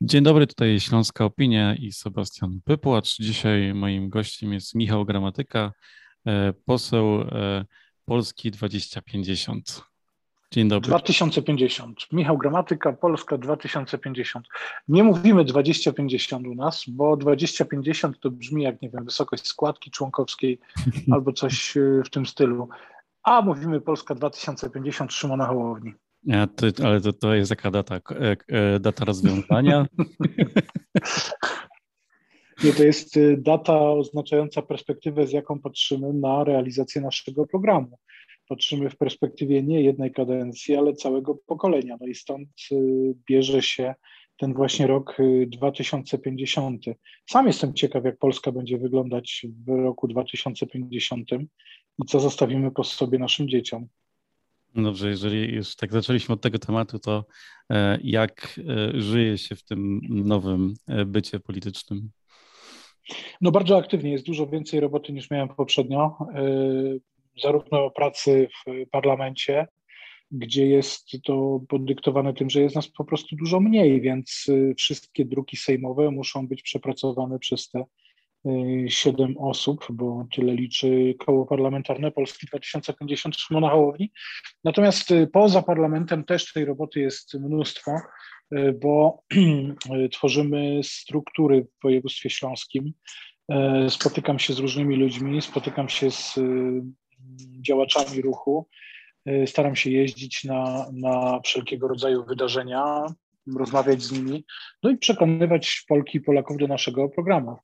Dzień dobry, tutaj Śląska Opinia i Sebastian Pypłacz. Dzisiaj moim gościem jest Michał Gramatyka, e, poseł e, Polski 2050. Dzień dobry. 2050. Michał Gramatyka, Polska 2050. Nie mówimy 2050 u nas, bo 2050 to brzmi jak, nie wiem, wysokość składki członkowskiej albo coś e, w tym stylu. A mówimy Polska 2050 Szymona Hołowni. Ja, to, ale to, to jest jaka data, e, e, data rozwiązania? Nie, to jest y, data oznaczająca perspektywę, z jaką patrzymy na realizację naszego programu. Patrzymy w perspektywie nie jednej kadencji, ale całego pokolenia. No i stąd y, bierze się ten właśnie rok 2050. Y, Sam jestem ciekaw, jak Polska będzie wyglądać w roku 2050 i co zostawimy po sobie naszym dzieciom. Dobrze, jeżeli już tak zaczęliśmy od tego tematu, to e, jak e, żyje się w tym nowym e, bycie politycznym? No bardzo aktywnie, jest dużo więcej roboty niż miałem poprzednio, zarówno pracy w parlamencie, gdzie jest to podyktowane tym, że jest nas po prostu dużo mniej, więc wszystkie druki sejmowe muszą być przepracowane przez te siedem osób, bo tyle liczy koło parlamentarne Polski 2050 Szymona Hołowni. Natomiast y, poza parlamentem też tej roboty jest mnóstwo, y, bo tworzymy struktury w województwie śląskim. Y, spotykam się z różnymi ludźmi, spotykam się z działaczami ruchu, staram się jeździć na, na wszelkiego rodzaju wydarzenia, rozmawiać z nimi, no i przekonywać Polki i Polaków do naszego programu.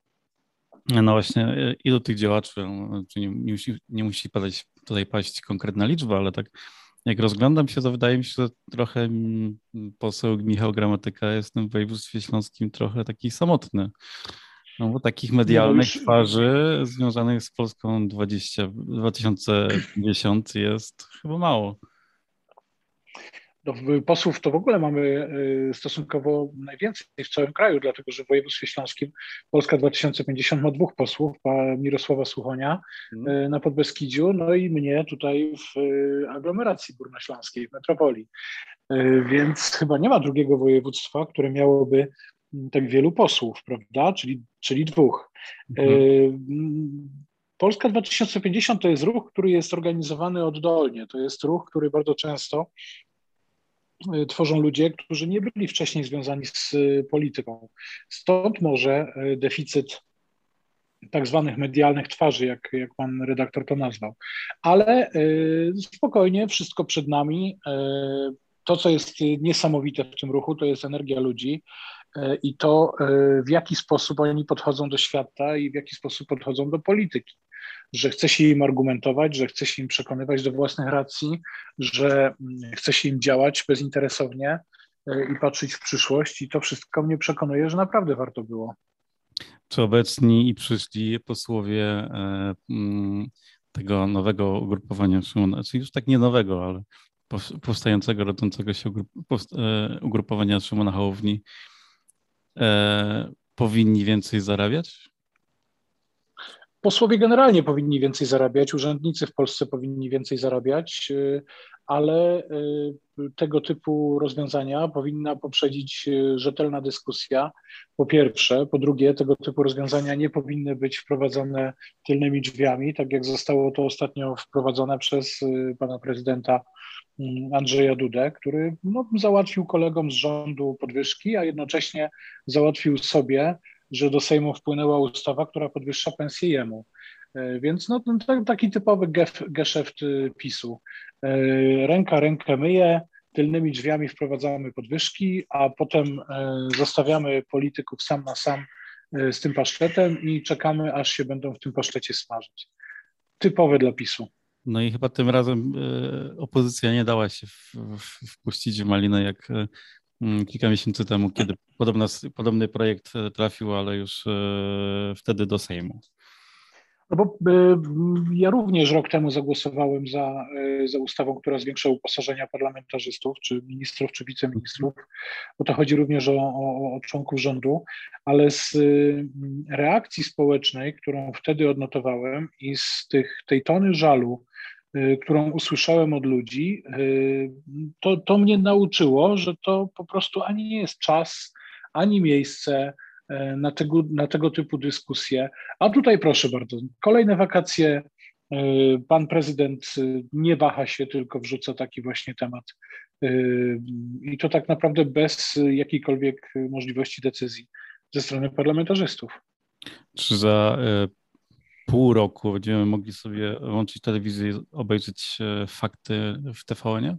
No właśnie, ilu tych działaczy, no, nie, nie, musi, nie musi padać, tutaj paść konkretna liczba, ale tak jak rozglądam się, to wydaje mi się, że trochę poseł Michał Gramatyka jest w tym województwie śląskim trochę taki samotny. No bo takich medialnych no już... twarzy związanych z Polską 20, 2050 jest chyba mało. No, posłów to w ogóle mamy y, stosunkowo najwięcej w całym kraju, dlatego że w województwie śląskim Polska 2050 ma dwóch posłów, Mirosława Słuchonia mm. na Podbeskidziu, no i mnie tutaj w y, aglomeracji górnośląskiej, w metropolii. Więc chyba nie ma drugiego województwa, które miałoby mm, tak wielu posłów, prawda? Czyli, czyli dwóch. Mm. Polska 2050 to jest ruch, który jest organizowany oddolnie. To jest ruch, który bardzo często Y, tworzą ludzie, którzy nie byli wcześniej związani z y, polityką. Stąd może y, deficyt tak zwanych medialnych twarzy, jak, jak pan redaktor to nazwał. Ale spokojnie, wszystko przed nami. To, co jest niesamowite w tym ruchu, to jest energia ludzi i to, w jaki sposób oni podchodzą do świata i w jaki sposób podchodzą do polityki że chce się im argumentować, że chce się im przekonywać do własnych racji, że mm, chce się im działać bezinteresownie e, i patrzeć w przyszłość i to wszystko mnie przekonuje, że naprawdę warto było. Czy obecni i przyszli posłowie e, mm, tego nowego ugrupowania Szymona, czyli już tak nie nowego, ale powstającego, rodzącego się e, ugrupowania Szymona Hołowni, powinni więcej zarabiać? Posłowie generalnie powinni więcej zarabiać, urzędnicy w Polsce powinni więcej zarabiać, y, ale y, tego typu rozwiązania powinna poprzedzić y, rzetelna dyskusja. Po pierwsze, po drugie, tego typu rozwiązania nie powinny być wprowadzone tylnymi drzwiami, tak jak zostało to ostatnio wprowadzone przez pana prezydenta Andrzeja Dudę, który no, załatwił kolegom z rządu podwyżki, a jednocześnie załatwił sobie że do Sejmu wpłynęła ustawa, która podwyższa pensję jemu. E, więc no, taki typowy geszeft y, PiSu. E, ręka rękę myje, tylnymi drzwiami wprowadzamy podwyżki, a potem e, zostawiamy polityków sam na sam z tym pasztetem i czekamy, aż się będą w tym pasztecie smażyć. Typowe dla PiSu. No i chyba tym razem opozycja nie dała się wpuścić w malinę, jak kilka miesięcy temu, kiedy podobny projekt e, trafił, ale już e, wtedy do Sejmu. No bo e, ja również rok temu zagłosowałem za, za ustawą, która zwiększa uposażenia parlamentarzystów, czy ministrów, czy wiceministrów, bo to chodzi również o, o, o członków rządu, ale z reakcji społecznej, którą wtedy odnotowałem i z tych, tej tony żalu, którą usłyszałem od ludzi, y, to, to mnie nauczyło, że to po prostu ani nie jest czas, ani miejsce na tego, na tego typu dyskusje. A tutaj proszę bardzo, kolejne wakacje. Pan prezydent nie waha się, tylko wrzuca taki właśnie temat. I to tak naprawdę bez jakiejkolwiek możliwości decyzji ze strony parlamentarzystów. Czy za pół roku będziemy mogli sobie łączyć telewizję i obejrzeć e, fakty w TVN-ie?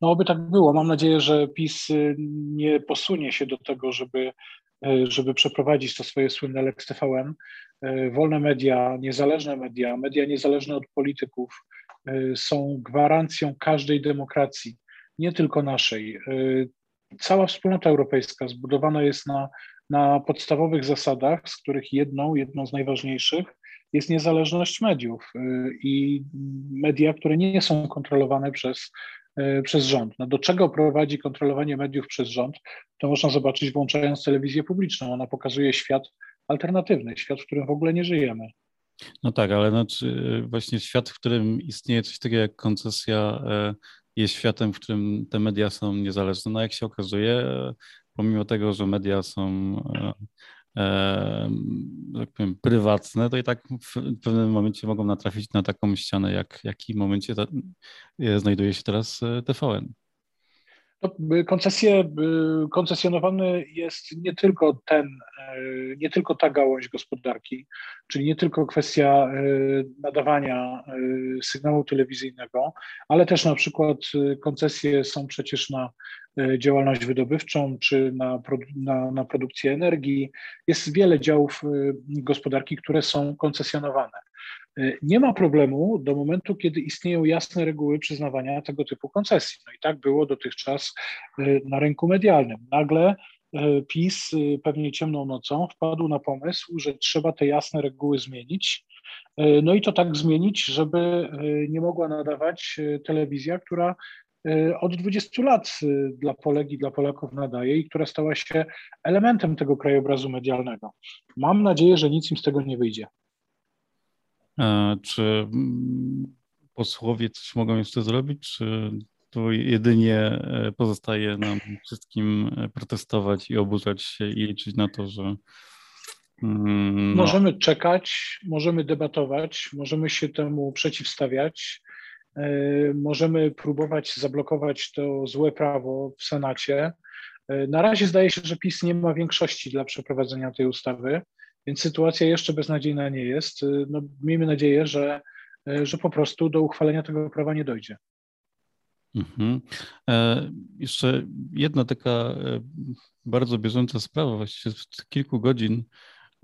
No, oby tak było. Mam nadzieję, że PiS y, nie posunie się do tego, żeby, e, żeby przeprowadzić to swoje słynne Lex TVN. E, wolne media, niezależne media, media niezależne od polityków są gwarancją każdej demokracji, nie tylko naszej. Cała wspólnota europejska zbudowana jest na na podstawowych zasadach, z których jedną, jedną z najważniejszych jest niezależność mediów y, i media, które nie są kontrolowane przez, y, przez rząd. No do czego prowadzi kontrolowanie mediów przez rząd? To można zobaczyć włączając telewizję publiczną. Ona pokazuje świat alternatywny, świat, w którym w ogóle nie żyjemy. No tak, ale znaczy właśnie świat, w którym istnieje coś takiego jak koncesja, e, jest światem, w którym te media są niezależne. No jak się okazuje, pomimo tego, że media są e, e, tak powiem, prywatne, to i tak w pewnym momencie mogą natrafić na taką ścianę, jak w jakim momencie ta, e, znajduje się teraz TVN. No, koncesje, koncesjonowany jest nie tylko ten, nie tylko ta gałąź gospodarki, czyli nie tylko kwestia nadawania sygnału telewizyjnego, ale też na przykład koncesje są przecież na działalność wydobywczą czy na, na, na produkcję energii. Jest wiele działów gospodarki, które są koncesjonowane. E, nie ma problemu do momentu, kiedy istnieją jasne reguły przyznawania tego typu koncesji. No i tak było dotychczas na rynku medialnym. Nagle PiS pewnie ciemną nocą wpadł na pomysł, że trzeba te jasne reguły zmienić. No i to tak zmienić, żeby nie mogła nadawać telewizja, która od 20 lat dla Polek i dla Polaków nadaje i która stała się elementem tego krajobrazu medialnego. Mam nadzieję, że nic im z tego nie wyjdzie. A czy mm, posłowie coś mogą jeszcze zrobić, czy to jedynie e, pozostaje nam wszystkim e, protestować i oburzać się i liczyć na to, że mm, no. Możemy czekać, możemy debatować, możemy się temu przeciwstawiać. E, możemy próbować zablokować to złe prawo w Senacie. E, na razie zdaje się, że PiS nie ma większości dla przeprowadzenia tej ustawy, więc sytuacja jeszcze beznadziejna nie jest. E, no, miejmy nadzieję, że, że po prostu do uchwalenia tego prawa nie dojdzie. Mhm. E, jeszcze jedna taka bardzo bieżąca sprawa, właściwie z kilku godzin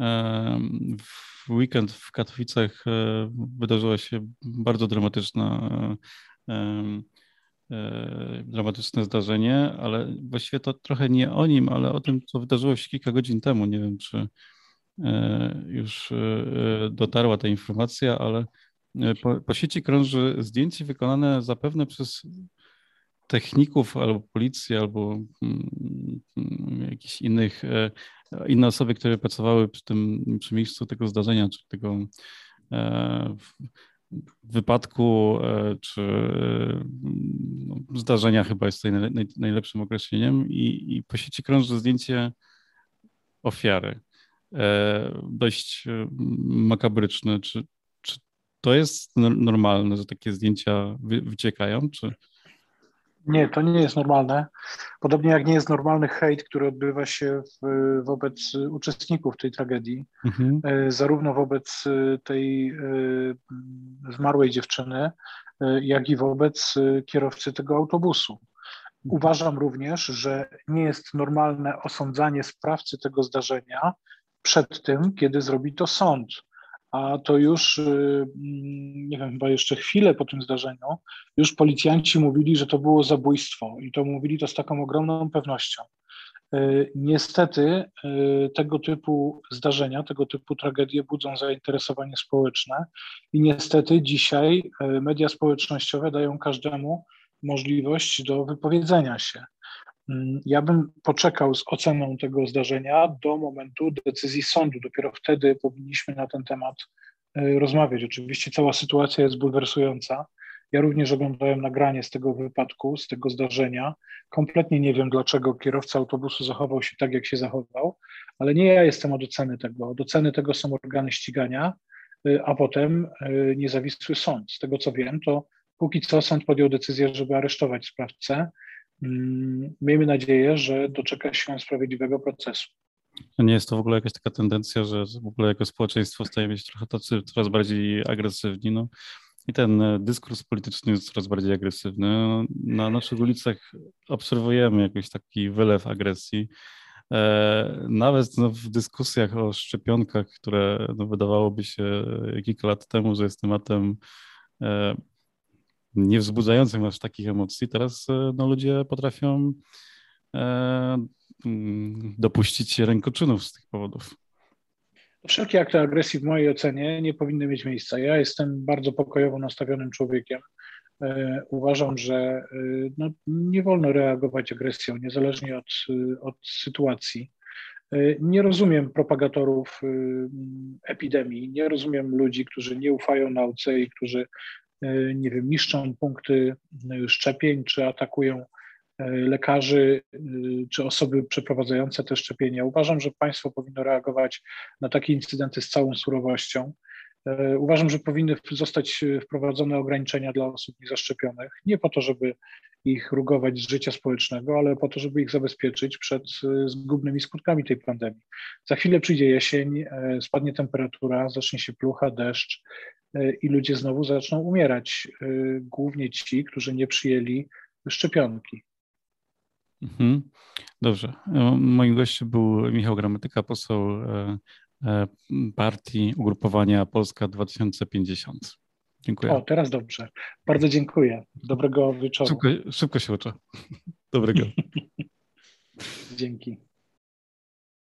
e, w weekend w Katowicach e, wydarzyła się bardzo dramatyczna, e, e, dramatyczne zdarzenie, ale właściwie to trochę nie o nim, ale o tym, co wydarzyło się kilka godzin temu. Nie wiem, czy już dotarła ta informacja, ale po, po sieci krąży zdjęcie wykonane zapewne przez techników albo policji, albo mm, mm, jakichś innych inne osoby, które pracowały przy tym, przy miejscu tego zdarzenia, czy tego e, wypadku, e, czy no, zdarzenia chyba jest tutaj najlepszym określeniem i, i po sieci krąży zdjęcie ofiary. E, dość makabryczne. Czy, czy to jest normalne, że takie zdjęcia wyciekają, czy... Nie, to nie jest normalne. Podobnie jak nie jest normalny hejt, który odbywa się w, wobec uczestników tej tragedii, mhm. E, zarówno wobec e, tej e, zmarłej dziewczyny, jak i wobec kierowcy tego autobusu. Uważam również, że nie jest normalne osądzanie sprawcy tego zdarzenia przed tym, kiedy zrobi to sąd a to już, y, mm, nie wiem, chyba jeszcze chwilę po tym zdarzeniu, już policjanci mówili, że to było zabójstwo i to mówili to z taką ogromną pewnością. Y, niestety y, tego typu zdarzenia, tego typu tragedie budzą zainteresowanie społeczne i niestety dzisiaj media społecznościowe dają każdemu możliwość do wypowiedzenia się. Mm, ja bym poczekał z oceną tego zdarzenia do momentu decyzji sądu. Dopiero wtedy powinniśmy na ten temat y, rozmawiać. Oczywiście cała sytuacja jest bulwersująca Ja również oglądałem nagranie z tego wypadku, z tego zdarzenia. Kompletnie nie wiem, dlaczego kierowca autobusu zachował się tak, jak się zachował, ale nie ja jestem od oceny tego. Od oceny tego są organy ścigania, y, a potem y, niezawisły sąd. Z tego co wiem, to póki co sąd podjął decyzję, żeby aresztować sprawcę. Mm, miejmy nadzieję, że doczeka się sprawiedliwego procesu. Nie jest to w ogóle jakaś taka tendencja, że w ogóle jako społeczeństwo stajemy się trochę tacy coraz bardziej agresywni. No. I ten e, dyskurs polityczny jest coraz bardziej agresywny. Na naszych ulicach obserwujemy jakiś taki wylew agresji. E, nawet no, w dyskusjach o szczepionkach, które no, wydawałoby się kilka lat temu, że jest tematem e, nie wzbudzającym aż takich emocji, teraz no, ludzie potrafią mm, dopuścić rękoczynów z tych powodów. Wszelkie akty agresji w mojej ocenie nie powinny mieć miejsca. Ja jestem bardzo pokojowo nastawionym człowiekiem. E, uważam, że e, no, nie wolno reagować agresją, niezależnie od, od sytuacji. E, nie rozumiem propagatorów epidemii, nie rozumiem ludzi, którzy nie ufają nauce i którzy, nie wiem, niszczą punkty szczepień czy atakują E, lekarzy czy osoby przeprowadzające te szczepienia. Uważam, że państwo powinno reagować na takie incydenty z całą surowością. E, uważam, że powinny zostać wprowadzone ograniczenia dla osób niezaszczepionych, nie po to, żeby ich rugować z życia społecznego, ale po to, żeby ich zabezpieczyć przed e, zgubnymi skutkami tej pandemii. Za chwilę przyjdzie jesień, spadnie temperatura, zacznie się plucha, deszcz i ludzie znowu zaczną umierać. Głównie ci, którzy nie przyjęli szczepionki. Mhm. Dobrze. E, moim gościem był Michał Gramatyka, poseł e, e, partii ugrupowania Polska 2050. Dziękuję. O, teraz dobrze. Bardzo dziękuję. Dobrego wieczoru. Szybko, szybko się uczę. Dobrego. Dzięki.